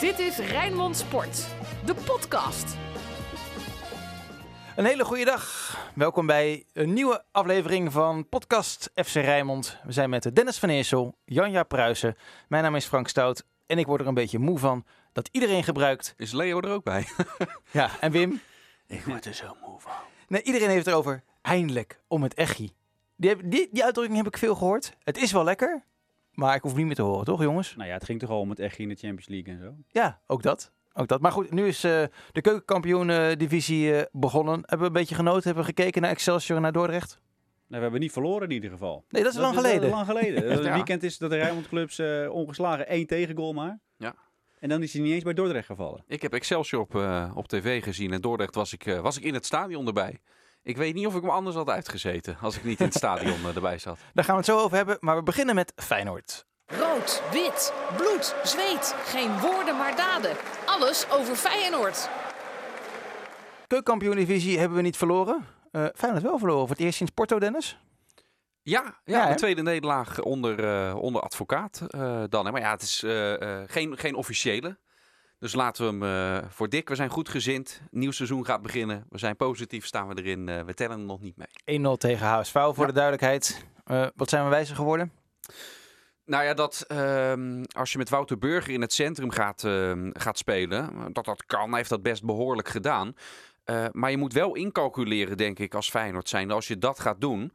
Dit is Rijnmond Sport, de podcast. Een hele goede dag. Welkom bij een nieuwe aflevering van podcast FC Rijnmond. We zijn met Dennis van Eersel, Janja Pruisen. Mijn naam is Frank Stout en ik word er een beetje moe van dat iedereen gebruikt. Is Leo er ook bij? Ja, en Wim? Ik word er zo moe van. Nee, iedereen heeft het over eindelijk om het echi. Die, die, die uitdrukking heb ik veel gehoord. Het is wel lekker, maar ik hoef niet meer te horen, toch jongens? Nou ja, het ging toch al om het echt in de Champions League en zo. Ja, ook dat. Ook dat. Maar goed, nu is eh, de keukenkampioen-divisie eh, begonnen. Hebben we een beetje genoten? Hebben we gekeken naar Excelsior en naar Dordrecht? Nou, we hebben niet verloren in ieder geval. Nee, dat is lang dat geleden. lang geleden. Het Ja. weekend is dat de Rijnmond clubs eh, ongeslagen één tegengoal maar. Ja. En dan is hij niet eens bij Dordrecht gevallen. Ik heb Excelsior op, eh, op tv gezien en Dordrecht was ik, eh, was ik in het stadion erbij. Ik weet niet of ik me anders had uitgezeten als ik niet in het stadion eh, erbij zat. Daar gaan we het zo over hebben, maar we beginnen met Feyenoord. Rood, wit, bloed, zweet. Geen woorden maar daden. Alles over Feyenoord. Keukenkampioen-divisie hebben we niet verloren. Eh Feyenoord wel verloren. Voor het eerst sinds Porto, Dennis. Ja, ja, de tweede nederlaag onder, eh, onder advocaat eh, dan. Hè. Maar ja, het is eh, eh, geen, geen officiële. Dus laten we hem eh, voor dik. We zijn goed gezind. Nieuw seizoen gaat beginnen. We zijn positief, staan we erin. Eh, we tellen er nog niet mee. 1-0 tegen HSV, voor Ja. de duidelijkheid. Eh, wat zijn we wijzer geworden? Nou ja, dat ehm, als je met Wouter Burger in het centrum gaat, ehm, gaat spelen, dat dat kan, hij heeft dat best behoorlijk gedaan. Maar je moet wel incalculeren, denk ik, als Feyenoord zijn, als je dat gaat doen,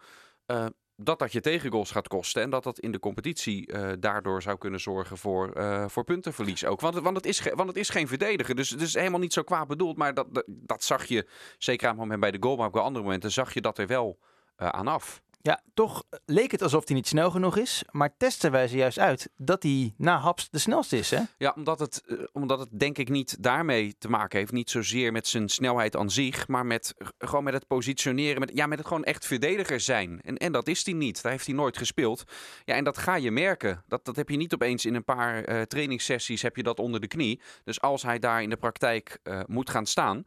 dat dat je tegengoals gaat kosten. En dat dat in de competitie eh, daardoor zou kunnen zorgen voor, eh, voor puntenverlies ook. Want, want, het is want het is geen verdediger, dus het is helemaal niet zo kwaad bedoeld. Maar dat, dat, zag je, zeker aan het moment bij de goal, maar ook bij andere momenten, zag je dat er wel eh, aan af. Ja, toch leek het alsof hij niet snel genoeg is. Maar testen wijzen juist uit dat hij na Haps de snelste is, hè? Ja, omdat het, eh, omdat het denk ik niet daarmee te maken heeft. Niet zozeer met zijn snelheid aan zich, maar met, g- gewoon met het positioneren. Met, ja, met het gewoon echt verdediger zijn. En, en dat is hij niet. Daar heeft hij nooit gespeeld. Ja, en dat ga je merken. Dat, dat heb je niet opeens in een paar eh trainingssessies heb je dat onder de knie. Dus als hij daar in de praktijk eh, moet gaan staan...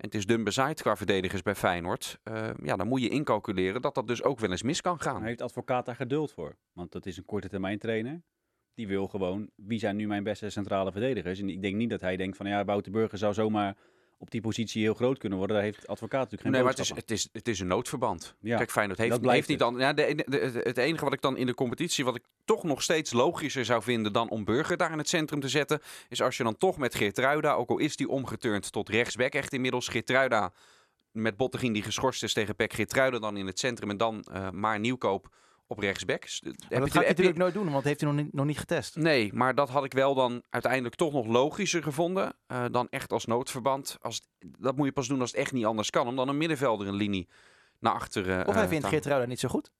En het is dun bezaaid qua verdedigers bij Feyenoord. eh, ja, dan moet je incalculeren dat dat dus ook wel eens mis kan gaan. Hij heeft advocaat daar geduld voor. Want dat is een korte termijn trainer. Die wil gewoon, wie zijn nu mijn beste centrale verdedigers? En ik denk niet dat hij denkt van, ja, Wouter Burger zou zomaar op die positie heel groot kunnen worden. Daar heeft advocaat natuurlijk geen Nee, maar het is, het, is, het is een noodverband. Ja, Kijk, Feyenoord dat heeft, blijft heeft niet het. dan. Ja, de, de- de- het enige wat ik dan in de competitie, wat ik toch nog steeds logischer zou vinden dan om Burger daar in het centrum te zetten, is als je dan toch met Geertruida, ook al is die omgeturnd tot rechtsback, echt inmiddels Geertruida met Bottegien die geschorst is tegen Pek Geertruida dan in het centrum en dan eh, maar Nieuwkoop op rechtsback. Maar heb je- dat gaat je- natuurlijk nooit doen, want heeft hij nog niet, nog niet getest. Nee, maar dat had ik wel dan uiteindelijk toch nog logischer gevonden. eh, dan echt als noodverband. Als, dat moet je pas doen als het echt niet anders kan. Om dan een middenvelder een linie naar achteren. Of hij eh, vindt Geert Ruida niet zo goed.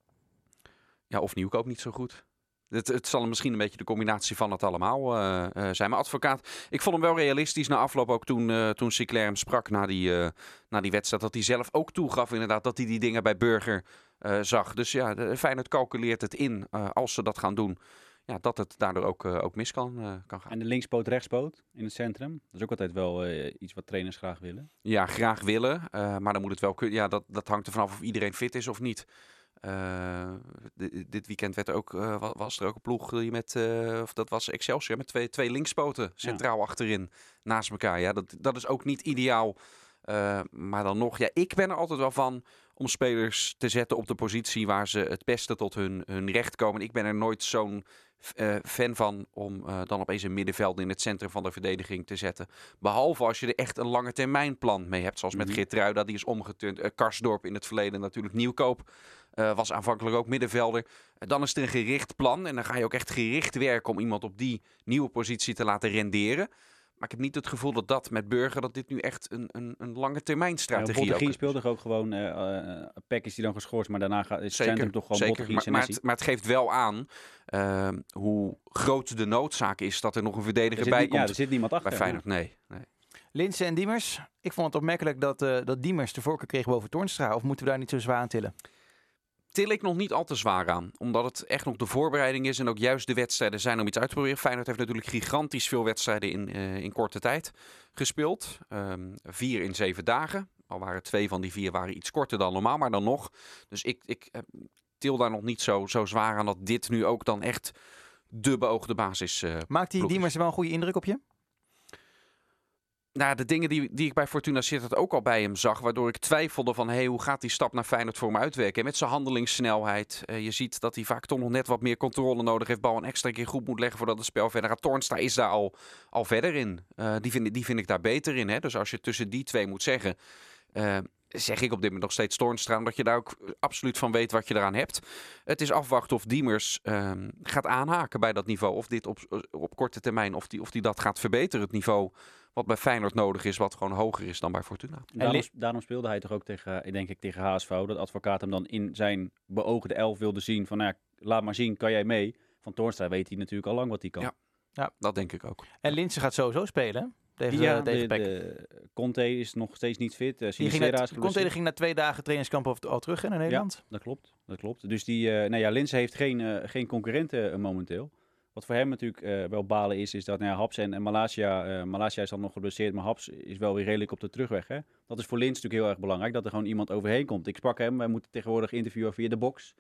Ja, of Nieuwkoop niet zo goed. Het, het zal misschien een beetje de combinatie van het allemaal eh, eh, zijn. Maar advocaat, ik vond hem wel realistisch na afloop ook toen, eh toen Sinclair hem sprak na die, na die wedstrijd. Dat hij zelf ook toegaf inderdaad dat hij die dingen bij Burger zag. Dus ja, de, Feyenoord calculeert het in als ze dat gaan doen. Ja, dat het daardoor ook, ook mis kan, kan gaan. En de linkspoot, rechtspoot in het centrum. Dat is ook altijd wel iets wat trainers graag willen. Ja, graag willen. maar dan moet het wel kunnen. Ja, dat, dat hangt er vanaf of iedereen fit is of niet. Eh, di- dit weekend werd er ook, eh, wa- was er ook een ploeg die met, eh, of dat was Excelsior, met twee, twee linkspoten centraal achterin naast elkaar. Ja, dat, dat is ook niet ideaal. Maar dan nog, ja, ik ben er altijd wel van om spelers te zetten op de positie waar ze het beste tot hun, hun recht komen. Ik ben er nooit zo'n fan van om dan opeens een middenveld in het centrum van de verdediging te zetten. Behalve als je er echt een lange termijn plan mee hebt. Zoals met Mhm. Geertruida, die is omgeturnd. Karsdorp in het verleden natuurlijk. Nieuwkoop eh, was aanvankelijk ook middenvelder. Eh, dan is er een gericht plan. En dan ga je ook echt gericht werken om iemand op die nieuwe positie te laten renderen. Maar ik heb niet het gevoel dat dat met Burger, dat dit nu echt een, een, een lange termijn Ja, strategie Bottegien ook is. speelde toch ook gewoon, eh eh Peck is die dan geschorst, maar daarna gaat, is het Zeker, centrum toch gewoon zeker. Bottegien, Maar, maar, het, maar het geeft wel aan eh, hoe groot de noodzaak is dat er nog een Er verdediger bij niet- ja, komt er zit niemand achter. bij ja. Feyenoord. Nee, nee. Linsen en Diemers. Ik vond het opmerkelijk dat, eh, dat Diemers de voorkeur kreeg boven Toornstra. Of moeten we daar niet zo zwaar aan tillen? Til ik nog niet al te zwaar aan. Omdat het echt nog de voorbereiding is en ook juist de wedstrijden zijn om iets uit te proberen. Feyenoord heeft natuurlijk gigantisch veel wedstrijden in, eh, in korte tijd gespeeld. Ehm, vier in zeven dagen. Al waren twee van die vier waren iets korter dan normaal, maar dan nog. Dus ik, ik eh, til daar nog niet zo, zo zwaar aan dat dit nu ook dan echt de beoogde basis eh Maakt die Diemers wel een goede indruk op je? Nou, de dingen die, die ik bij Fortuna Sittard ook al bij hem zag, waardoor ik twijfelde van hey, hoe gaat die stap naar Feyenoord voor hem uitwerken? En met zijn handelingssnelheid, eh, je ziet dat hij vaak toch nog net wat meer controle nodig heeft, bal een extra keer goed moet leggen voordat het spel verder gaat. Tornstra is daar al, al verder in. Eh, die, vind, die vind ik daar beter in. Hè? Dus als je tussen die twee moet zeggen, eh, zeg ik op dit moment nog steeds Toornstra, omdat je daar ook absoluut van weet wat je eraan hebt. Het is afwachten of Diemers ehm, gaat aanhaken bij dat niveau. Of dit op, op korte termijn, of die, of die dat gaat verbeteren, het niveau wat bij Feyenoord nodig is, wat gewoon hoger is dan bij Fortuna. Daarom, speelde hij toch ook tegen, ik denk ik, tegen HSV. Dat advocaat hem dan in zijn beoogde elf wilde zien. Van, nou ja, laat maar zien, kan jij mee? Van Toornstra weet hij natuurlijk al lang wat hij kan. Ja. Dat denk ik ook. En Linse gaat sowieso spelen? Tegen, Ja, eh, tegen de, Conte is nog steeds niet fit. Uh, Die ging Conte ging na twee dagen trainingskamp al, al terug hè, naar Nederland. Dat klopt, dat klopt. Dus die, eh nou ja, Linse heeft geen, geen concurrenten momenteel. Wat voor hem natuurlijk wel balen is, is dat nou ja, Haps en, en Malasia, Malasia is dan nog geblesseerd, maar Haps is wel weer redelijk op de terugweg. Hè? Dat is voor Lins natuurlijk heel erg belangrijk, dat er gewoon iemand overheen komt. Ik sprak hem, wij moeten tegenwoordig interviewen via de box.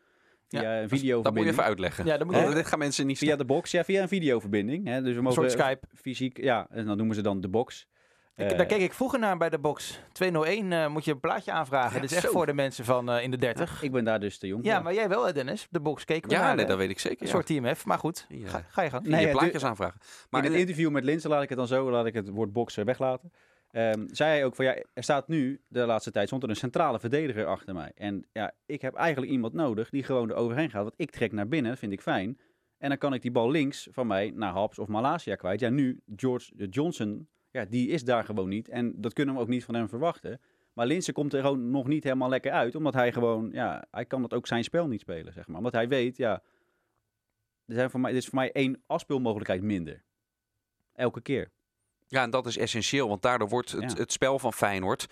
Via Ja, een Dat moet je videoverbinding. even uitleggen. Ja, dat moet Want je- dit gaan mensen niet Via de box, ja, via een videoverbinding. Hè? Dus we mogen soort Skype. fysiek, ja, en dan noemen ze dan de box. Ik- Eh, daar keek ik vroeger naar bij de box. 201 eh, moet je een plaatje aanvragen. Ja, Dit is echt zo. voor de mensen van eh, in de 30. Ik ben daar dus te jong Ja, maar jij wel hè Dennis? De box keken we Ja, naar, nee, dat weet ik zeker. Een Ja. soort TMF, maar goed. Ga, ga je gang. Nee, je plaatjes aanvragen. Maar in het interview met Linse laat ik het dan zo, laat ik het woord boksen weglaten. Ehm, zei hij ook van ja, er staat nu de laatste tijd stond er een centrale verdediger achter mij. En ja, ik heb eigenlijk iemand nodig die gewoon er overheen gaat. Want ik trek naar binnen, vind ik fijn. En dan kan ik die bal links van mij naar Haps of Malasia kwijt. Ja, nu George Johnson, ja, die is daar gewoon niet. En dat kunnen we ook niet van hem verwachten. Maar Linse komt er gewoon nog niet helemaal lekker uit. Omdat hij gewoon, ja, hij kan dat ook zijn spel niet spelen, zeg maar. Omdat hij weet, ja, er zijn voor mij, er is voor mij één afspeelmogelijkheid minder. Elke keer. Ja, en dat is essentieel, want daardoor wordt het, Ja. het spel van Feyenoord,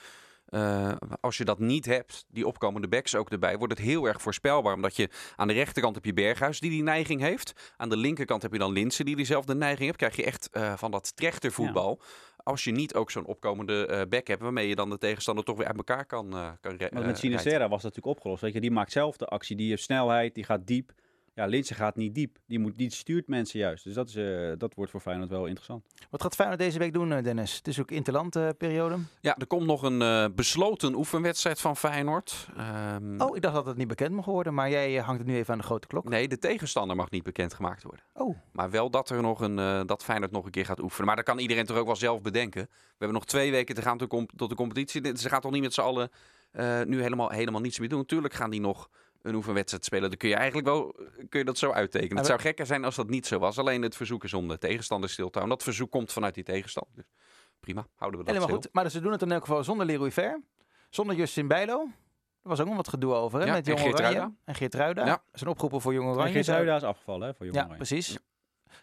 eh, als je dat niet hebt, die opkomende backs ook erbij, wordt het heel erg voorspelbaar. Omdat je aan de rechterkant heb je Berghuis die die neiging heeft. Aan de linkerkant heb je dan Linsen die diezelfde neiging heeft. Krijg je echt eh, van dat trechtervoetbal. Als je niet ook zo'n opkomende eh back hebt, waarmee je dan de tegenstander toch weer uit elkaar kan, kan Maar met Sinistera was dat natuurlijk opgelost. Weet je, die maakt zelf de actie, die heeft snelheid, die gaat diep. Ja, Linse gaat niet diep. Die, moet, die stuurt mensen juist. Dus dat, is, eh, dat wordt voor Feyenoord wel interessant. Wat gaat Feyenoord deze week doen, eh, Dennis? Het is ook interlandperiode. Ja, er komt nog een eh, besloten oefenwedstrijd van Feyenoord. Ehm, oh, ik dacht dat het niet bekend mocht worden, maar jij hangt het nu even aan de grote klok. Nee, de tegenstander mag niet bekendgemaakt worden. Oh, Maar wel dat er nog een eh, dat Feyenoord nog een keer gaat oefenen. Maar dat kan iedereen toch ook wel zelf bedenken. We hebben nog twee weken te gaan tot, de competitie. Ze gaan toch niet met z'n allen eh, nu helemaal, helemaal niets meer doen. Tuurlijk gaan die nog een oefenwedstrijd spelen. Dan kun je eigenlijk wel kun je dat zo uittekenen. Het zou gekker zijn als dat niet zo was. Alleen het verzoek is om de tegenstander stil te houden. Dat verzoek komt vanuit die tegenstander. Dus prima, houden we dat helemaal stil. goed. Maar ze doen het in elk geval zonder Leroy Ver. Zonder Justin Bijlo. Er was ook nog wat gedoe over, hè? Ja, met en Jong Oranje. En Geertruida. Ja. Dat is een oproepen voor Jong En Oranje. Geertruida is afgevallen hè, voor Jong Ja, Oranje. precies.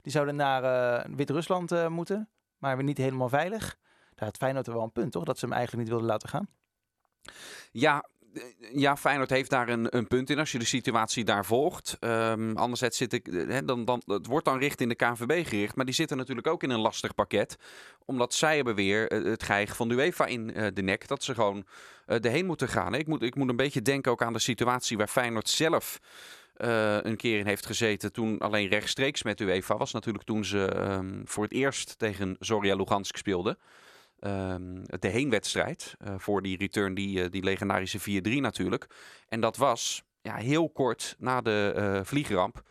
Die zouden naar eh, Wit-Rusland eh, moeten, maar weer niet helemaal veilig. Daar had Feyenoord er wel een punt, toch? Dat ze hem eigenlijk niet wilden laten gaan. Ja, ja, Feyenoord heeft daar een, een punt in als je de situatie daar volgt. Ehm anderzijds zit ik, eh, dan, dan, het wordt dan richting de KNVB gericht, maar die zitten natuurlijk ook in een lastig pakket. Omdat zij hebben weer eh, het geig van de UEFA in eh, de nek, dat ze gewoon eh erheen moeten gaan. Ik moet, ik moet een beetje denken ook aan de situatie waar Feyenoord zelf eh, een keer in heeft gezeten. Toen alleen rechtstreeks met UEFA was. Natuurlijk toen ze ehm, voor het eerst tegen Zorya Lugansk speelden. Ehm, de heenwedstrijd eh, voor die return, die, eh, die legendarische 4-3 natuurlijk. En dat was ja, heel kort na de eh, vliegramp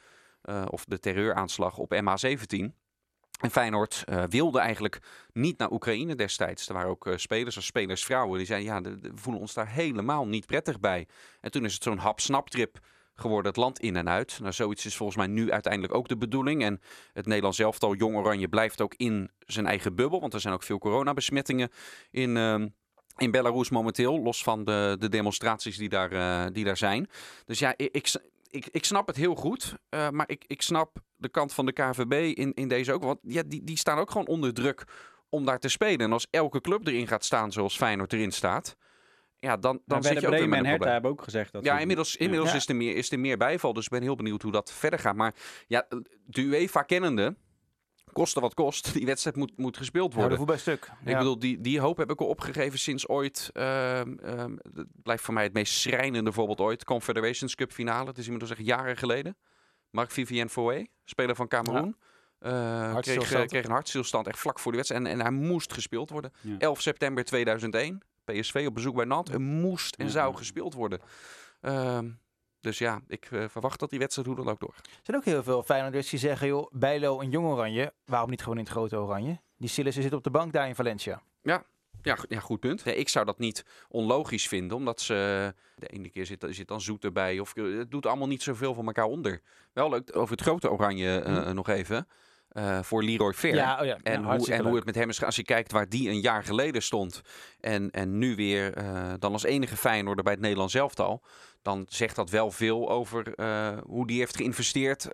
of de terreuraanslag op MH17. En Feyenoord wilde eigenlijk niet naar Oekraïne destijds. Er waren ook eh, spelers als spelersvrouwen die zeiden... ja, we voelen ons daar helemaal niet prettig bij. En toen is het zo'n hap-snap-trip geworden het land in en uit. Nou, zoiets is volgens mij nu uiteindelijk ook de bedoeling. En het Nederlands elftal Jong Oranje blijft ook in zijn eigen bubbel. Want er zijn ook veel coronabesmettingen in, ehm, in Belarus momenteel. Los van de, de demonstraties die daar, eh, die daar zijn. Dus ja, ik, ik, ik, snap het heel goed. eh, maar ik, ik snap de kant van de KVB in, in deze ook. Want ja, die, die staan ook gewoon onder druk om daar te spelen. En als elke club erin gaat staan zoals Feyenoord erin staat... Ja, dan, dan zit je ook weer Bremen met en Hertha hebben ook gezegd dat Ja, inmiddels, inmiddels Ja. Is, er meer, is er meer bijval. Dus ik ben heel benieuwd hoe dat verder gaat. Maar ja, de UEFA kennende, koste wat kost, die wedstrijd moet, moet gespeeld worden. voet bij stuk. Ik Ja. bedoel, die, die hoop heb ik al opgegeven sinds ooit. ehm, ehm, het blijft voor mij het meest schrijnende voorbeeld ooit. Confederations Cup finale. Het is inmiddels echt jaren geleden. Marc Vivien Fouet, speler van Cameroen. Eh, kreeg, eh, kreeg een hartstilstand echt vlak voor de wedstrijd. En, en hij moest gespeeld worden. Ja. 11 september 2001. PSV op bezoek bij Nantes. Het moest en Ja, zou ja. gespeeld worden. Ehm, dus ja, ik eh, verwacht dat die wedstrijd hoe dan ook door. Er zijn ook heel veel Feyenoorders die zeggen, joh, Bijlo een jong oranje. Waarom niet gewoon in het grote oranje? Die Sillissen zit op de bank daar in Valencia. Ja, go- ja goed punt. Nee, ik zou dat niet onlogisch vinden, omdat ze de ene keer zit, zit dan zoet erbij. Of eh, het doet allemaal niet zoveel van elkaar onder. Wel leuk over het grote oranje eh, nog even. Eh, voor Leroy Fair. Ja, oh ja. En, ja, hoe, en hoe het met hem is. Als je kijkt waar die een jaar geleden stond. En, en nu weer eh, dan als enige Feyenoorder bij het Nederlands elftal. Dan zegt dat wel veel over eh, hoe die heeft geïnvesteerd.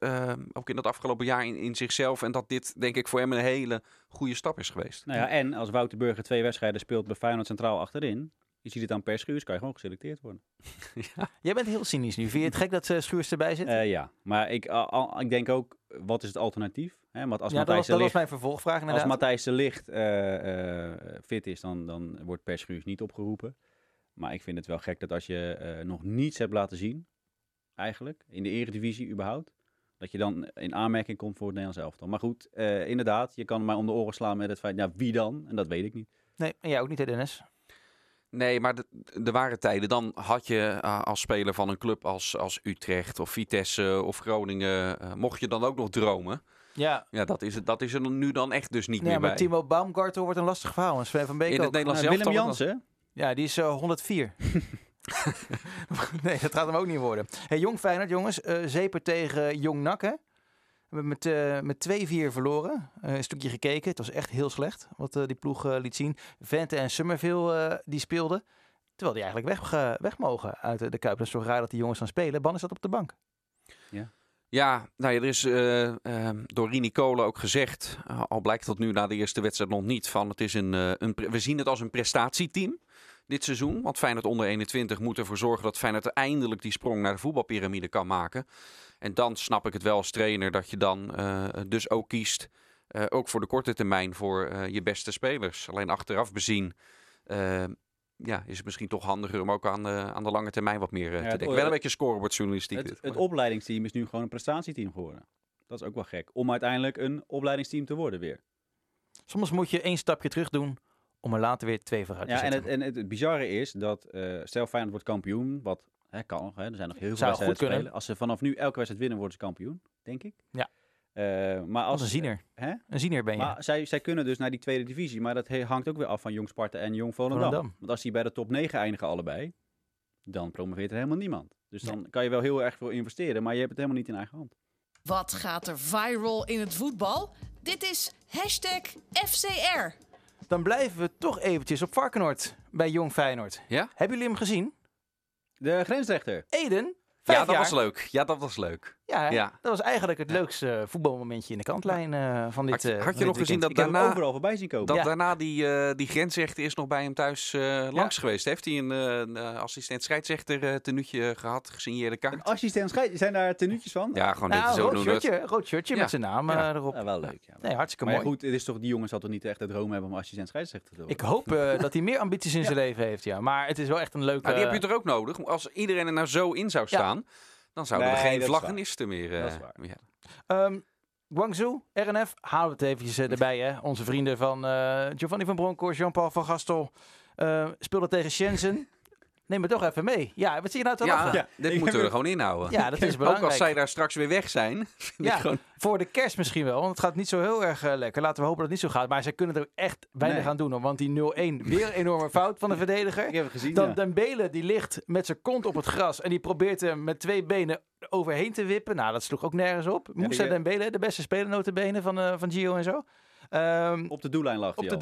ook in dat afgelopen jaar in, in zichzelf. En dat dit denk ik voor hem een hele goede stap is geweest. Nou ja, en als Wouter Burger twee wedstrijden speelt bij Feyenoord centraal achterin, je ziet het aan per schuurs, kan je gewoon geselecteerd worden. Jij bent heel cynisch nu. Vind je het gek dat uh, Schuurs erbij zit? Eh, ja, maar ik, al- ik denk ook, wat is het alternatief? Hè, want als ja, dat was, Matthijs dat was Ligt, mijn vervolgvraag als. Matthijs de Ligt eh, fit is, dan, dan wordt per schuurs niet opgeroepen. Maar ik vind het wel gek dat als je nog niets hebt laten zien, eigenlijk, in de eredivisie überhaupt, dat je dan in aanmerking komt voor het Nederlands elftal. Maar goed, inderdaad, je kan mij om de oren slaan met het feit, ja, wie dan? En dat weet ik niet. Nee, en jij ook niet, hè, Dennis? Nee, maar er waren tijden. Dan had je eh, als speler van een club als, als Utrecht of Vitesse of Groningen. eh, mocht je dan ook nog dromen. Ja. Ja, dat is, het, dat is er nu dan echt dus niet Nee, meer maar bij. Timo Baumgartel wordt een lastig verhaal. En Sven van Beek In het. Nederlands Nou. Willem Jansen, Ja, die is eh, 104. nee, dat gaat hem ook niet worden. Hey, Jong Feyenoord, jongens. eh zeper tegen Jong hè? We hebben met, eh, met 2-4 verloren. Eh, een stukje gekeken. Het was echt heel slecht wat eh, die ploeg liet zien. Vente en Summerville die speelden. Terwijl die eigenlijk weg, weg mogen uit de, Kuip. Dat is toch raar dat die jongens dan spelen. Ban is dat op de bank. Ja, nou ja, er is eh, eh, door Rini Kolen ook gezegd, al blijkt dat nu na de eerste wedstrijd nog niet, van het is een, een we zien het als een prestatieteam dit seizoen. Want Feyenoord onder 21 moet ervoor zorgen dat Feyenoord eindelijk die sprong naar de voetbalpyramide kan maken. En dan snap ik het wel als trainer dat je dan eh, dus ook kiest, eh, ook voor de korte termijn, voor eh, je beste spelers. Alleen achteraf bezien ja, is het misschien toch handiger om ook aan, de aan de lange termijn wat meer Ja, te denken. Wel een beetje scorebordjournalistiek het, dit. het opleidingsteam is nu gewoon een prestatieteam geworden. Dat is ook wel gek. Om uiteindelijk een opleidingsteam te worden weer. Soms moet je één stapje terug doen om er later weer twee vooruit te Ja, en zetten. het, en het, het bizarre is dat, eh stel Feyenoord wordt kampioen, wat hè, kan nog, hè, er zijn nog heel veel Zou wedstrijden goed te kunnen. spelen. Als ze vanaf nu elke wedstrijd winnen, worden ze kampioen, denk ik. Ja. Eh, maar Als een ziener. Hè? Een ziener ben je. Maar zij, zij kunnen dus naar die tweede divisie, maar dat hangt ook weer af van Jong Sparta en Jong Volendam. Volendam. Want als die bij de top 9 eindigen allebei, dan promoveert er helemaal niemand. Dus dan kan je wel heel erg veel investeren, maar je hebt het helemaal niet in eigen hand. Wat gaat er viral in het voetbal? Dit is hashtag FCR. Dan blijven we toch eventjes op Varkenoord bij Jong Feyenoord. Ja? Hebben jullie hem gezien? De grensrechter. Eden, vijf Ja, dat jaar. was leuk. Ja, dat was leuk. Ja, dat was eigenlijk het leukste voetbalmomentje in de kantlijn eh, van dit Had je- eh, had je nog gezien dat daarna- overal voorbij zien komen. Dat Ja. daarna die, eh die grensrechter is nog bij hem thuis eh, langs geweest. Heeft hij een, eh, een eh, assistent scheidsrechter eh tenuutje gehad, gesigneerde Een kaart? assistent scheid- zijn daar tenuutjes van? Ja, gewoon Nou, dit zo rood doen. dat- shirtje, rood shirtje met zijn naam Ja. erop. Ja, wel leuk. Ja. Nee, hartstikke Maar mooi. goed, het is toch, die jongen zal toch niet echt de droom hebben om assistent scheidsrechter te worden? Ik hoop eh, dat hij meer ambities in zijn leven heeft, ja. Maar het is wel echt een leuke... Maar die heb je toch ook nodig? Als iedereen er nou zo in zou Ja. staan, dan zouden Nee, geen vlaggenisten meer... eh, waar. ja. Ehm, Guangzhou, RNF, halen we het eventjes eh, erbij. Hè. Onze vrienden van eh, Giovanni van Bronckhorst, Jean-Paul van Gastel speelden tegen Shenzhen. Neem het toch even mee. Ja, wat zie je nou te Ja, lachen? Ja, dit moeten we er gewoon inhouden. Ja, dat is Ook belangrijk. als zij daar straks weer weg zijn. Vind Ja. ik gewoon... Voor de kerst misschien wel, want het gaat niet zo heel erg eh, lekker. Laten we hopen dat het niet zo gaat. Maar zij kunnen er echt weinig Nee. aan doen. Hoor, want die 0-1, weer een enorme fout van de verdediger. Ik heb het gezien, Dan ja. Dembele, die ligt met zijn kont op het gras. En die probeert hem met twee benen overheen te wippen. Nou, dat sloeg ook nergens op. Moussa die, eh, Dembele, de beste speler notabene van, eh van Gio en zo. Ehm, Op de doellijn lag op de al.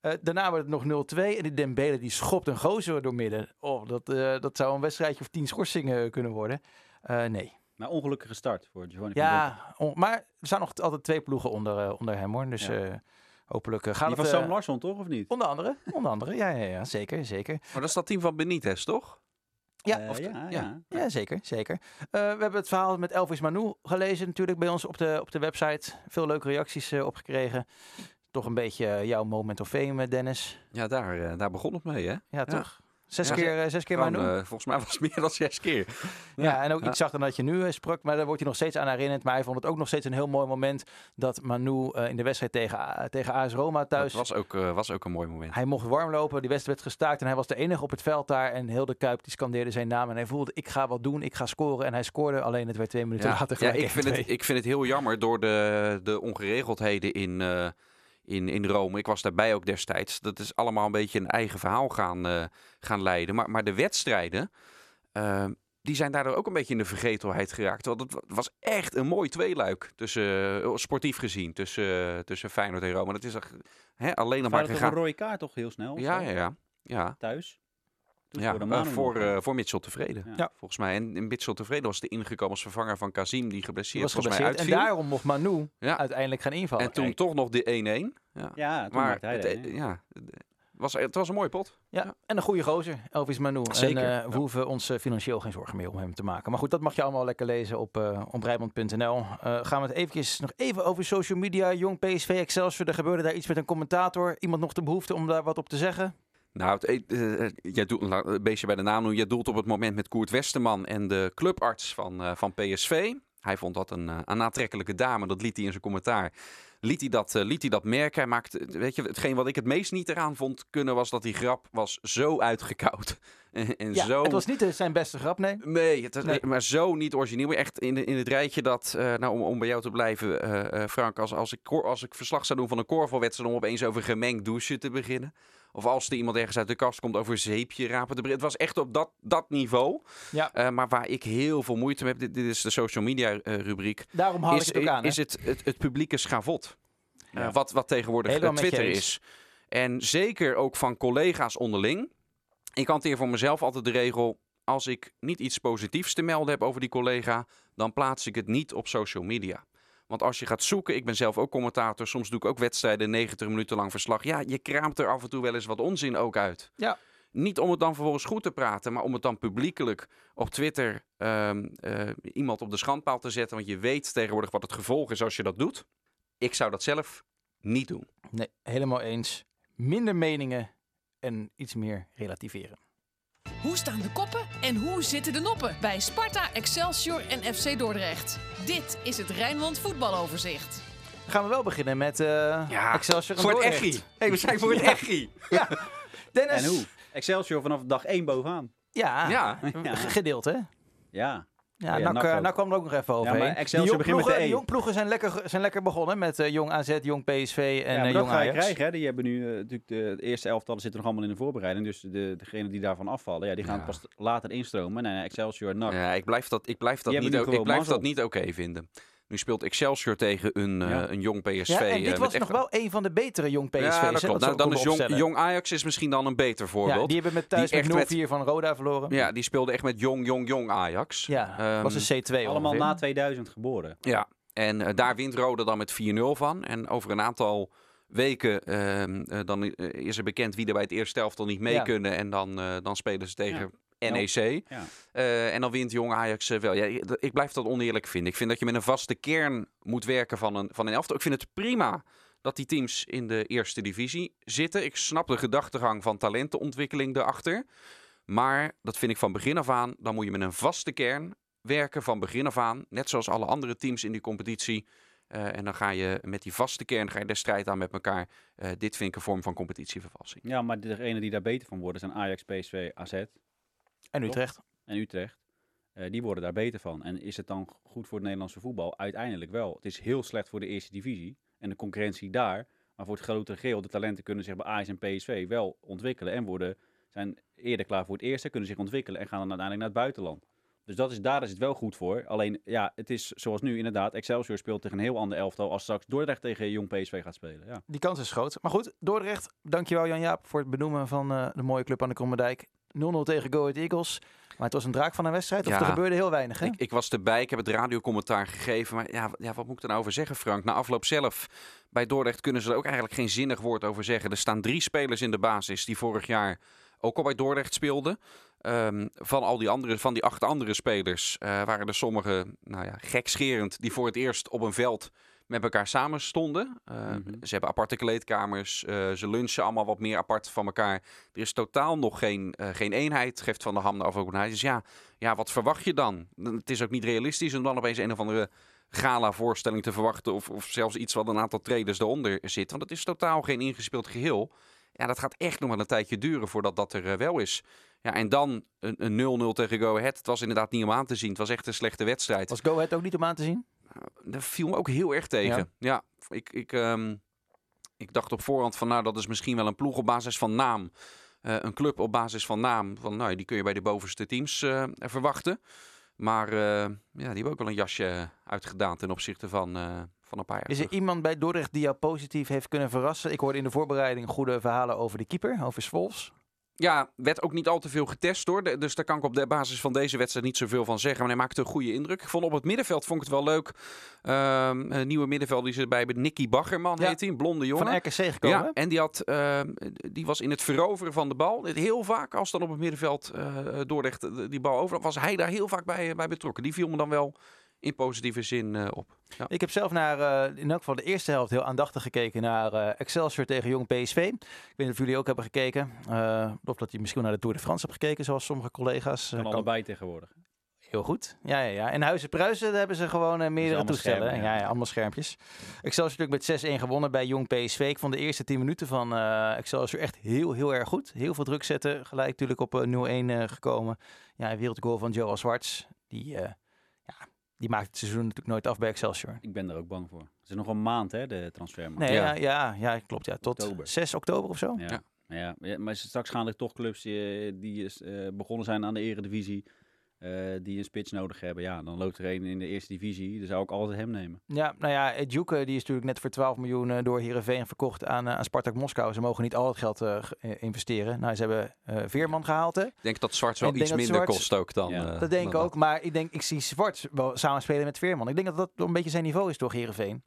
Eh, daarna wordt het nog 0-2. En die Dembele die schopt een gozer door midden. Oh, dat, eh, dat zou een wedstrijdje of tien schorsingen kunnen worden. Eh, nee. Maar ongelukkige start voor Giovanni van Ja, on- maar er staan nog altijd twee ploegen onder, eh, onder hem hoor. Dus Ja. eh, hopelijk gaat Die het... van Sam Larsson toch, of niet? onder andere, onder andere. Ja, ja, ja, zeker, zeker. Maar dat is dat team van Benitez, toch? Ja, of de- ja, ja. ja. Ja, zeker, zeker. Eh, we hebben het verhaal met Elvis Manu gelezen natuurlijk bij ons op de, op de website. Veel leuke reacties eh, opgekregen. Toch een beetje jouw moment of fame, eh, Dennis. Ja, daar, eh, daar begon het mee, hè? Ja, toch? Zes Ja, keer, eh, zes keer eh, volgens mij was het meer dan zes keer. Ja, en ook ja. iets zachter dan dat je nu sprak. Maar daar wordt hij nog steeds aan herinnerd. Maar hij vond het ook nog steeds een heel mooi moment dat Manu in de wedstrijd tegen, tegen AS Roma thuis... Dat was ook, was ook een mooi moment. Hij mocht warm lopen, die wedstrijd werd gestaakt en hij was de enige op het veld daar. En heel de Kuip die scandeerde zijn naam en hij voelde, ik ga wat doen, ik ga scoren. En hij scoorde, alleen het werd twee minuten Ja, later ja, gelijk ik, vind het, 1-2. ik vind het heel jammer door de, de ongeregeldheden in, in, in Rome. Ik was daarbij ook destijds. Dat is allemaal een beetje een eigen verhaal gaan, eh, gaan leiden. Maar, maar de wedstrijden, eh, die zijn daardoor ook een beetje in de vergetelheid geraakt. Want het wa- was echt een mooi tweeluik, tussen, eh, sportief gezien, tussen, tussen Feyenoord en Rome. Dat is echt, hè, alleen nog maar toch een gegaan. rode kaart toch heel snel? Ja, ja, ja. ja. Thuis. Toen Ja, scoorde eh, voor, nog. eh, voor Mitchell tevreden. Ja. Ja. Volgens mij. En, en Mitchell tevreden was de ingekomen als vervanger van Kazim, die geblesseerd was volgens mij geblesseerd en uitviel. daarom mocht Manu Ja. uiteindelijk gaan invallen. En toen toch nog de 1-1. Ja. ja, toen Maar maakte hij het, dat, eh, hè. ja, was, het was een mooie pot. Ja, en een goede gozer, Elvis Manu. Zeker, En eh, we ja. hoeven ons eh, financieel geen zorgen meer om hem te maken. Maar goed, dat mag je allemaal lekker lezen op, eh op. Eh, gaan we het eventjes nog even over social media. Jong PSV Excelsior, er gebeurde daar iets met een commentator. Iemand nog de behoefte om daar wat op te zeggen? Nou, het, eh, jij doet een beetje bij de naam noemen. Jij doelt op het moment met Koert Westerman en de clubarts van, eh, van PSV. Hij vond dat een, eh, een aantrekkelijke dame. Dat liet hij in zijn commentaar. Liet hij dat, liet hij dat merken. Hij maakte, weet je, hetgeen wat ik het meest niet eraan vond kunnen was dat die grap was zo uitgekoud. En, en Ja, zo... het was niet zijn beste grap, nee. Nee, het Nee. maar zo niet origineel. Echt in, in het rijtje dat, nou, om, om bij jou te blijven, Frank, als, als, ik, als ik verslag zou doen van een korfbalwedstrijd om opeens over gemengd douchen te beginnen. Of als er iemand ergens uit de kast komt over zeepje rapen te. Het was echt op dat, dat niveau. Ja. Eh, maar waar ik heel veel moeite mee heb, dit, dit is de social media eh, rubriek, Daarom haal is, ik het ook aan. hè? is het, het, het publieke schavot. Eh, wat, wat tegenwoordig Twitter is. En zeker ook van collega's onderling. Ik hanteer voor mezelf altijd de regel... als ik niet iets positiefs te melden heb over die collega... dan plaats ik het niet op social media. Want als je gaat zoeken, ik ben zelf ook commentator... soms doe ik ook wedstrijden 90 minuten lang verslag. Ja, je kraamt er af en toe wel eens wat onzin ook uit. Ja. Niet om het dan vervolgens goed te praten... maar om het dan publiekelijk op Twitter... ehm, eh, iemand op de schandpaal te zetten... want je weet tegenwoordig wat het gevolg is als je dat doet. Ik zou dat zelf niet doen. Nee, helemaal eens. Minder meningen en iets meer relativeren. Hoe staan de koppen en hoe zitten de noppen bij Sparta, Excelsior en FC Dordrecht? Dit is het Rijnmond voetbaloverzicht. Dan gaan we wel beginnen met eh Excelsior en Voor het echi. Hey, we zijn voor het Ja. echi. Dennis. En hoe? Excelsior vanaf dag 1 bovenaan. Ja, Ja. Ja. gedeeld hè? Ja. Ja, Ja, NAC, NAC eh, ook. NAC kwam er ook nog even overheen. maar Excelsior Die begint met jongploegen- de E. Die jongploegen zijn lekker, zijn lekker begonnen met eh, Jong AZ, Jong PSV en ja, eh, Jong ga je Ajax. krijgen. Hè. Die hebben nu natuurlijk de, de eerste elftallen zitten nog allemaal in de voorbereiding. Dus de, degenen die daarvan afvallen, ja, die gaan Ja. pas later instromen. Nee, nee, Excelsior, NAC. Ja, ik blijf dat, ik blijf dat niet, ik blijf dat niet oké vinden. Nu speelt Excelsior tegen een, eh, een jong PSV. Ja, en eh, dit was echt- nog wel een van de betere Jong PSV's. Ja, hè, dat klopt. Nou, dan is jong, Ajax is misschien dan een beter voorbeeld. Ja, die hebben met thuis Die met echt 0-4 van Roda verloren. Ja, die speelde echt met jong, jong, jong Ajax. Ja, Ehm, was een C2 Allemaal ongeveer. na 2000 geboren. Ja, en eh, daar wint Roda dan met 4-0 van. En over een aantal weken ehm, eh, dan is er bekend wie er bij het eerste elftal niet mee Ja. kunnen. En dan, eh, dan spelen ze tegen Ja. NEC. Ja. Eh, en dan wint Jong Ajax eh, wel. Ja, ik- ik blijf dat oneerlijk vinden. Ik vind dat je met een vaste kern moet werken van een, van een elftal. Ik vind het prima dat die teams in de eerste divisie zitten. Ik snap de gedachtegang van talentenontwikkeling erachter. Maar dat vind ik van begin af aan. Dan moet je met een vaste kern werken van begin af aan. Net zoals alle andere teams in die competitie. Eh, en dan ga je met die vaste kern ga je de strijd aan met elkaar. Dit vind ik een vorm van competitievervalsing. Ja, maar degenen die daar beter van worden zijn Ajax, PSV, AZ En Utrecht. en Utrecht. Eh, die worden daar beter van. En is het dan goed voor het Nederlandse voetbal? Uiteindelijk wel. Het is heel slecht voor de eerste divisie en de concurrentie daar. Maar voor het grotere geheel, de talenten kunnen zich bij Ajax en PSV wel ontwikkelen. En worden, zijn eerder klaar voor het eerste, kunnen zich ontwikkelen en gaan dan uiteindelijk naar het buitenland. Dus dat is, daar is het wel goed voor. Alleen, ja, het is zoals nu inderdaad. Excelsior speelt tegen een heel ander elftal als straks Dordrecht tegen Jong PSV gaat spelen. Ja. Die kans is groot. Maar goed, Dordrecht, dankjewel Jan-Jaap voor het benoemen van eh, de mooie club aan de Krommerdijk. 0-0 tegen Go Ahead Eagles. Maar het was een draak van een wedstrijd. Of Ja. er gebeurde heel weinig, hè? Ik, ik was erbij, ik heb het radiocommentaar gegeven. Maar ja, ja, wat moet ik er nou over zeggen, Frank? Na afloop zelf, bij Dordrecht kunnen ze er ook eigenlijk geen zinnig woord over zeggen. Er staan drie spelers in de basis die vorig jaar ook al bij Dordrecht speelden. Ehm, van al die andere, van die acht andere spelers eh, waren er sommige, nou ja, gekscherend, die voor het eerst op een veld met elkaar samen stonden. Eh, Mhm. Ze hebben aparte kleedkamers, eh, ze lunchen allemaal wat meer apart van elkaar. Er is totaal nog geen, eh, geen eenheid, geeft Van der Ham af ook aan. Dus ja, ja, wat verwacht je dan? Het is ook niet realistisch om dan opeens een of andere gala-voorstelling te verwachten. Of, of zelfs iets wat een aantal traders eronder zit. Want het is totaal geen ingespeeld geheel. Ja, dat gaat echt nog wel een tijdje duren voordat dat er wel is. Ja, en dan een een 0-0 tegen Go Ahead. Het was inderdaad niet om aan te zien. Het was echt een slechte wedstrijd. Was Go Ahead ook niet om aan te zien? Dat viel me ook heel erg tegen. Ja, ik, ik, ehm, ik dacht op voorhand van nou, dat is misschien wel een ploeg op basis van naam. Eh, een club op basis van naam. Van, nou, die kun je bij de bovenste teams eh, verwachten. Maar eh, ja, die hebben ook wel een jasje uitgedaan ten opzichte van, van een paar jaar Is er terug. iemand bij Dordrecht die jou positief heeft kunnen verrassen? Ik hoorde in de voorbereiding goede verhalen over de keeper, over Svols. Ja, werd ook niet al te veel getest hoor. Dus daar kan ik op de basis van deze wedstrijd niet zoveel van zeggen. Maar hij maakte een goede indruk. Ik vond op het middenveld vond ik het wel leuk. Ehm, een nieuwe middenveld die ze hebben. Nicky Baggerman Ja. heet hij. Een blonde jongen. Van RKC gekomen. Ja, en die, had, ehm, die was in het veroveren van de bal. Heel vaak, als dan op het middenveld eh Dordrecht eh, die bal over was hij daar heel vaak bij, bij betrokken. Die viel me dan wel in positieve zin eh, op. Ja. Ik heb zelf naar, eh, in elk geval de eerste helft, heel aandachtig gekeken naar eh, Excelsior tegen Jong PSV. Ik weet niet of jullie ook hebben gekeken. Eh, of dat je misschien naar de Tour de France hebt gekeken, zoals sommige collega's. Eh, Kan kan- allebei tegenwoordig. Heel goed. Ja, ja, ja. En Huizen Pruisen, daar hebben ze gewoon meerdere toestellen. schermen, ja. ja. Ja, allemaal schermpjes. Excelsior natuurlijk met 6-1 gewonnen bij Jong PSV. Ik vond de eerste 10 minuten van eh, Excelsior echt heel, heel erg goed. Heel veel druk zetten. Gelijk natuurlijk op eh, 0-1 eh, gekomen. Ja, een wereldgoal van Joel Zwarts. Die, eh, die maakt het seizoen natuurlijk nooit af bij Excelsior. Ik ben er ook bang voor. Het is nog een maand, hè, de transfermarkt. Nee, Ja. ja, ja, ja, klopt. Ja, tot Oktober. 6 oktober of zo. Ja. Ja. Ja. Maar straks gaan er toch clubs die, die is, eh, begonnen zijn aan de eredivisie, eh, die een spits nodig hebben. Ja, dan loopt er een in de eerste divisie. Dan zou ik altijd hem nemen. Ja, nou ja, Edjuke die is natuurlijk net voor 12 miljoen eh, door Heerenveen verkocht aan, eh, aan Spartak Moskou. Ze mogen niet al het geld ge- investeren. Nou, ze hebben eh, Veerman gehaald, hè? Ik denk dat Zwart wel iets minder Zwarts- kost ook dan. Ja. eh, Dat denk ik ook. Maar ik denk, ik zie Zwart wel samenspelen met Veerman. Ik denk dat dat een beetje zijn niveau is door Heerenveen.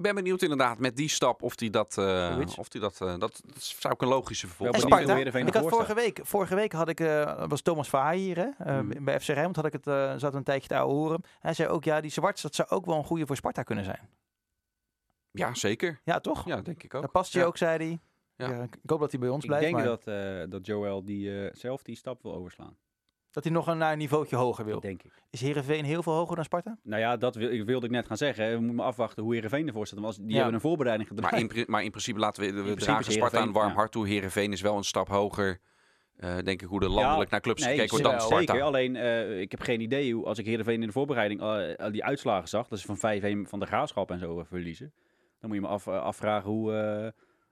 Ik ben benieuwd inderdaad met die stap of die dat... eh, Zoiets. of die dat, eh, dat, dat zou ik een logische vervolg En Sparta, ik had vorige week, vorige week had ik, eh, was Thomas Verhaar hier, hè? Eh, Mhm. bij FC Rijnmond had ik het, eh zat een tijdje te horen. Hij zei ook, ja, die Zwarts, dat zou ook wel een goede voor Sparta kunnen zijn. Ja, zeker. Ja, toch? Ja, denk ik ook. Dat past je Ja. ook, zei hij. Ja. Ja, ik hoop dat hij bij ons Ik blijft. denk maar dat, eh, dat Joel die, eh, zelf die stap wil overslaan. Dat hij nog een, naar een niveautje hoger wil. Dat denk ik. Is Heerenveen heel veel hoger dan Sparta? Nou ja, dat wil, ik wilde ik net gaan zeggen. We moeten maar afwachten hoe Heerenveen ervoor staat. Want die Ja. hebben een voorbereiding gedaan. Maar in, pri- maar in principe laten we, we principe dragen Sparta een warm ja. hart toe. Heerenveen is wel een stap hoger. eh, denk ik hoe er landelijk naar clubs Nee, gekeken wordt dan zeker, Sparta. Zeker, alleen eh, ik heb geen idee hoe, als ik Heerenveen in de voorbereiding eh, al die uitslagen zag, dat ze van 5-1 van de graafschap en zo eh, verliezen, dan moet je me af, eh, afvragen hoe, eh,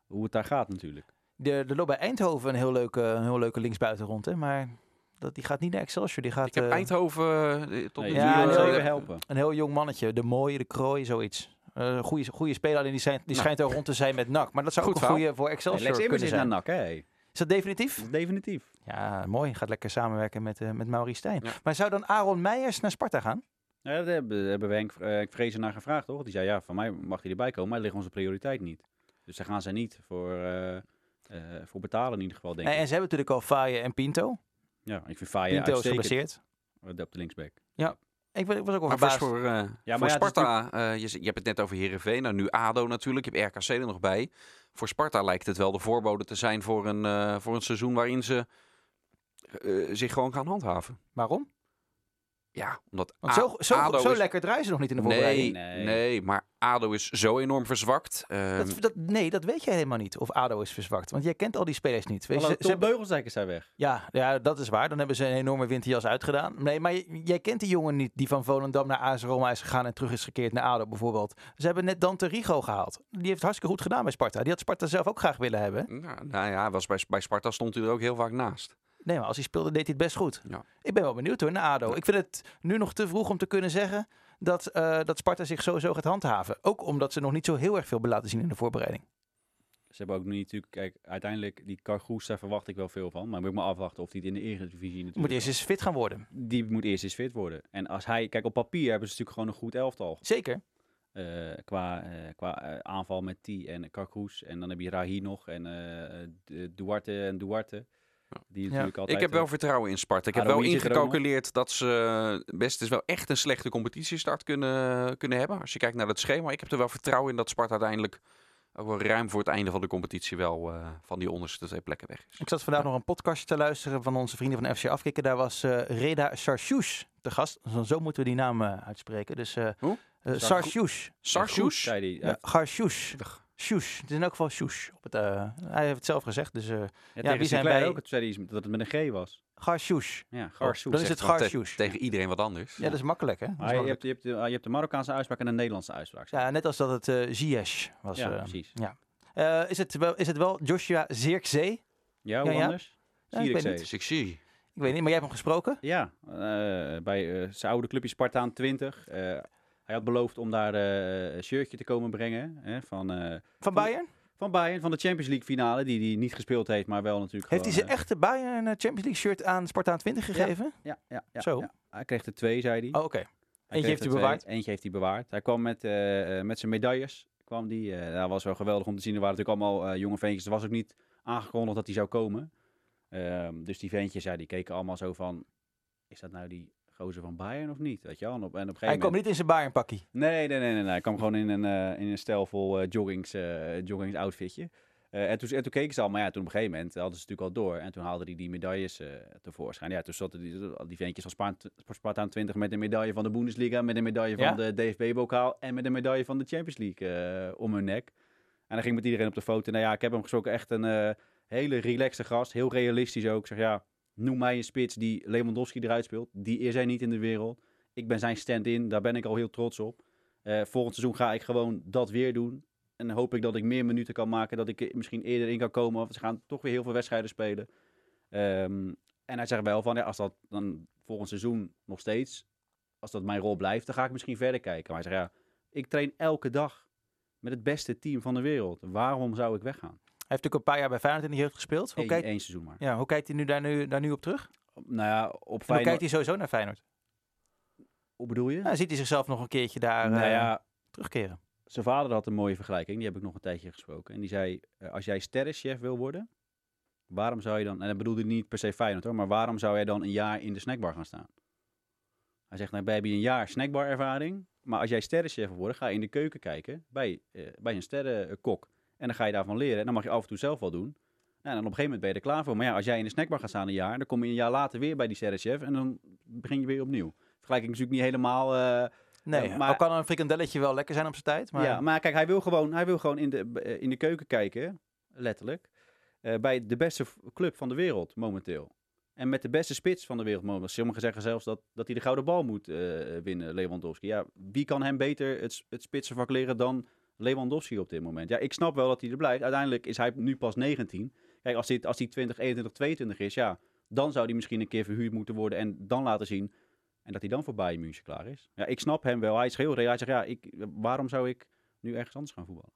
hoe het daar gaat natuurlijk. De, er loopt bij Eindhoven een heel leuke, een heel leuke linksbuiten rond, hè? Maar dat, die gaat niet naar Excelsior. Die gaat Ik heb eh, Eindhoven eh, tot nu toe... ja, eh, helpen. een heel jong mannetje. De mooie, de krooi, zoiets. Een goede, goede speler, alleen die, zijn, die Nou. schijnt er rond te zijn met NAC. Maar dat zou Goed ook een goede voor Excelsior Immers kunnen is naar zijn. NAC, hè? Is dat definitief? Dat definitief. Ja, mooi. Gaat lekker samenwerken met, eh met Maurice Stijn. Ja. Maar zou dan Aaron Meijers naar Sparta gaan? Ja, daar hebben, daar hebben we Henk eh, Vrezen naar gevraagd, toch? Die zei, ja, van mij mag hij erbij komen, maar ligt onze prioriteit niet. Dus daar gaan ze niet voor, eh, eh, voor betalen in ieder geval, denk En, ik. en ze hebben natuurlijk al Faye en Pinto. Ja, ik vind Faye Pinto is uitstekend geblesseerd. eh, op de linksback. Ik was ik was ook wel Maar verbaasd. voor, voor, eh, Ja, voor ja, Sparta, eh, je, je hebt het net over Heerenveen, nou nu ADO natuurlijk, je hebt RKC er nog bij. Voor Sparta lijkt het wel de voorbode te zijn voor een, eh, voor een seizoen waarin ze eh, zich gewoon gaan handhaven. Waarom? Ja, omdat Want zo, zo, ADO zo is- lekker draaien ze nog niet in de voorbereiding. nee, Nee. maar ADO is zo enorm verzwakt. Ehm, Dat, dat, nee, dat weet jij helemaal niet. Of ADO is verzwakt. Want jij kent al die spelers niet. Weet je, Alle ze, ze hebben- beugelsdijkers zijn weg. ja, ja, dat is waar. Dan hebben ze een enorme winterjas uitgedaan. Nee, maar jij kent die jongen niet die van Volendam naar AS Roma is gegaan en terug is gekeerd naar ADO bijvoorbeeld. Ze hebben net Dante Rigo gehaald. Die heeft het hartstikke goed gedaan bij Sparta. Die had Sparta zelf ook graag willen hebben. nou, nou ja, was bij, bij Sparta stond hij er ook heel vaak naast. Nee, maar als hij speelde deed hij het best goed. Ja. Ik ben wel benieuwd hoor, naar ADO. Ik vind het nu nog te vroeg om te kunnen zeggen dat, eh, dat Sparta zich sowieso gaat handhaven. Ook omdat ze nog niet zo heel erg veel laten zien in de voorbereiding. Ze hebben ook niet natuurlijk, kijk, uiteindelijk die Cargoes, daar verwacht ik wel veel van. Maar moet ik maar afwachten of hij het in de Eredivisie natuurlijk... Moet eerst eens fit gaan worden. Die moet eerst eens fit worden. En als hij, kijk, op papier hebben ze natuurlijk gewoon een goed elftal. Zeker. Eh, qua eh, qua aanval met T en Cargoes. En dan heb je Rahi nog en Du- Duarte en Duarte. Die natuurlijk altijd, Ik heb wel eh, vertrouwen in Sparta. Ik heb wel er ingecalculeerd dat ze eh, best is wel echt een slechte competitiestart kunnen, kunnen hebben. Als je kijkt naar het schema. Ik heb er wel vertrouwen in dat Sparta uiteindelijk ook wel ruim voor het einde van de competitie wel eh, van die onderste twee plekken weg is. Ik zat vandaag nog een podcastje te luisteren van onze vrienden van FC Afkikken. Daar was eh, Reda Sarchouch te gast. Zo- moeten we die naam uitspreken. Dus eh Hoe? eh, Sarchou- Sarchouch. Sarshoes? zei die. Ja, Ja. Sjoes. Het is in elk geval Sjoes. Op het, eh, hij heeft het zelf gezegd. Dus eh ja, wie tegen zijn wij? ook. Toen zei dat het met een G was. Garchouch. Ja, Garsoes. dan is het wel te-. Tegen iedereen wat anders. Ja, dat is makkelijk hè. Dat is Maar je, hebt, je, hebt, de- je hebt de Marokkaanse uitspraak en de Nederlandse uitspraak. Ja, net als dat het eh Ziyech was. Ja, eh. precies. Eh, is, het wel, is het wel Joshua Zirkzee? Ja, Ja, hoe ja. anders? Ja, ik weet Zierikzee. niet. Dus ik weet niet, maar jij hebt hem gesproken? Ja, eh, bij eh, zijn oude clubje Spartaan 20. Eh, hij had beloofd om daar eh, een shirtje te komen brengen hè, van, eh, Van Bayern? van Bayern, van de Champions League finale, die hij niet gespeeld heeft, maar wel natuurlijk Heeft hij zijn echte Bayern eh, Champions League shirt aan Spartaan 20 gegeven? eh, ja, ja, ja, Zo. ja. Hij kreeg er twee, zei hij. Oh, oké. Eentje heeft hij bewaard. Eentje heeft hij bewaard. Hij kwam met, eh, eh, met zijn medailles. Kwam die. eh, dat was wel geweldig om te zien. Er waren natuurlijk allemaal eh, jonge ventjes. Er was ook niet aangekondigd dat hij zou komen. Ehm, dus die ventjes, ja, die keken allemaal zo van... Is dat nou die gozer van Bayern of niet? Weet je wel? En op, en op een gegeven Hij moment... kwam niet in zijn Bayern pakkie. Nee, nee, nee, nee, nee. Hij kwam gewoon in een, eh, in een stijlvol eh, joggings, eh, joggings outfitje. En, toen, en toen keken ze al, maar ja, toen op een gegeven moment hadden ze natuurlijk al door. En toen haalde hij die medailles tevoorschijn. Ja, toen zaten die, die ventjes van Sparta- Spartaan 20 met een medaille van de Bundesliga, met een medaille van Ja? de DFB-bokaal en met een medaille van de Champions League om hun nek. En dan ging met iedereen op de foto. Nou ja, ik heb hem gesproken echt een hele relaxte gast, heel realistisch ook. Ik zeg ja, noem mij een spits die Lewandowski eruit speelt. Die is hij niet in de wereld. Ik ben zijn stand-in, daar ben ik al heel trots op. Eh, volgend seizoen ga ik gewoon dat weer doen. En hoop ik dat ik meer minuten kan maken, dat ik misschien eerder in kan komen. Want ze gaan toch weer heel veel wedstrijden spelen. Ehm, en hij zegt wel van, ja, als dat dan volgend seizoen nog steeds, als dat mijn rol blijft, dan ga ik misschien verder kijken. Maar hij zegt, ja, ik train elke dag met het beste team van de wereld. Waarom zou ik weggaan? Hij heeft natuurlijk een paar jaar bij Feyenoord in de jeugd gespeeld. Hoe, Eén, kijkt, één seizoen maar. ja, hoe kijkt hij nu daar, nu daar nu op terug? Nou ja, op hoe Feyenoord... kijkt hij sowieso naar Feyenoord? Hoe bedoel je? Nou, ziet hij zichzelf nog een keertje daar nou eh, ja, terugkeren? zijn vader had een mooie vergelijking. Die heb ik nog een tijdje gesproken. En die zei, eh, als jij sterrenchef wil worden, waarom zou je dan... En dat bedoelde hij niet per se Feyenoord hoor, maar waarom zou jij dan een jaar in de snackbar gaan staan? Hij zegt, nou, hebben een jaar snackbar ervaring. Maar als jij sterrenchef wil worden, ga je in de keuken kijken bij, eh, bij een sterrenkok. En dan ga je daarvan leren. En dan mag je af en toe zelf wel doen. En dan op een gegeven moment ben je er klaar voor. Maar ja, als jij in de snackbar gaat staan een jaar, dan kom je een jaar later weer bij die sterrenchef. En dan begin je weer opnieuw. Vergelijking is natuurlijk niet helemaal... eh, Nee, Ja, maar kan een frikandelletje wel lekker zijn op zijn tijd. Maar Ja, maar kijk, hij wil gewoon, hij wil gewoon in, de, eh, in de keuken kijken, letterlijk, bij de beste club van de wereld momenteel. En met de beste spits van de wereld momenteel. Sommigen zeggen zelfs dat, dat hij de gouden bal moet winnen, Lewandowski. Ja, wie kan hem beter het, het spitsenvak leren dan Lewandowski op dit moment? Ja, ik snap wel dat hij er blijft. Uiteindelijk is hij nu pas 19. Kijk, als hij, als hij 20, 21, 22 is, ja, dan zou hij misschien een keer verhuurd moeten worden en dan laten zien en dat hij dan voor Bayern München klaar is. Ja, ik snap hem wel. Hij is heel reëel. Hij zegt, ja, ik, waarom zou ik nu ergens anders gaan voetballen?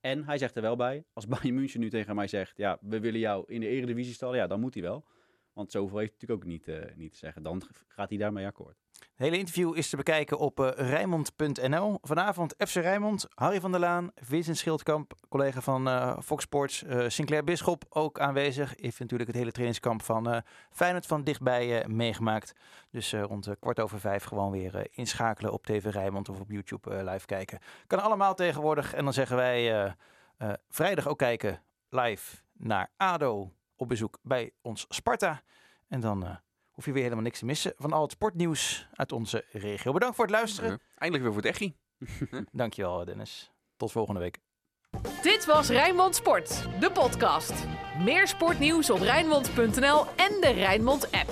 En hij zegt er wel bij, als Bayern München nu tegen mij zegt, ja, we willen jou in de Eredivisie stallen, ja, dan moet hij wel. Want zoveel heeft natuurlijk ook niet, eh, niet te zeggen. Dan gaat hij daarmee akkoord. Het hele interview is te bekijken op eh Rijnmond.nl. Vanavond FC Rijnmond, Harry van der Laan, Vincent Schildkamp, collega van eh, Fox Sports, Sinclair Bisschop ook aanwezig. Heeft natuurlijk het hele trainingskamp van Feyenoord van dichtbij meegemaakt. Dus rond kwart over vijf gewoon weer inschakelen op TV Rijnmond of op YouTube live kijken. Kan allemaal tegenwoordig. En dan zeggen wij vrijdag ook kijken live naar ADO op bezoek bij ons Sparta. En dan... eh, hoef je weer helemaal niks te missen van al het sportnieuws uit onze regio. Bedankt voor het luisteren. Eindelijk weer voor het echi. Dankjewel Dennis. Tot volgende week. Dit was Rijnmond Sport, de podcast. Meer sportnieuws op Rijnmond.nl en de Rijnmond app.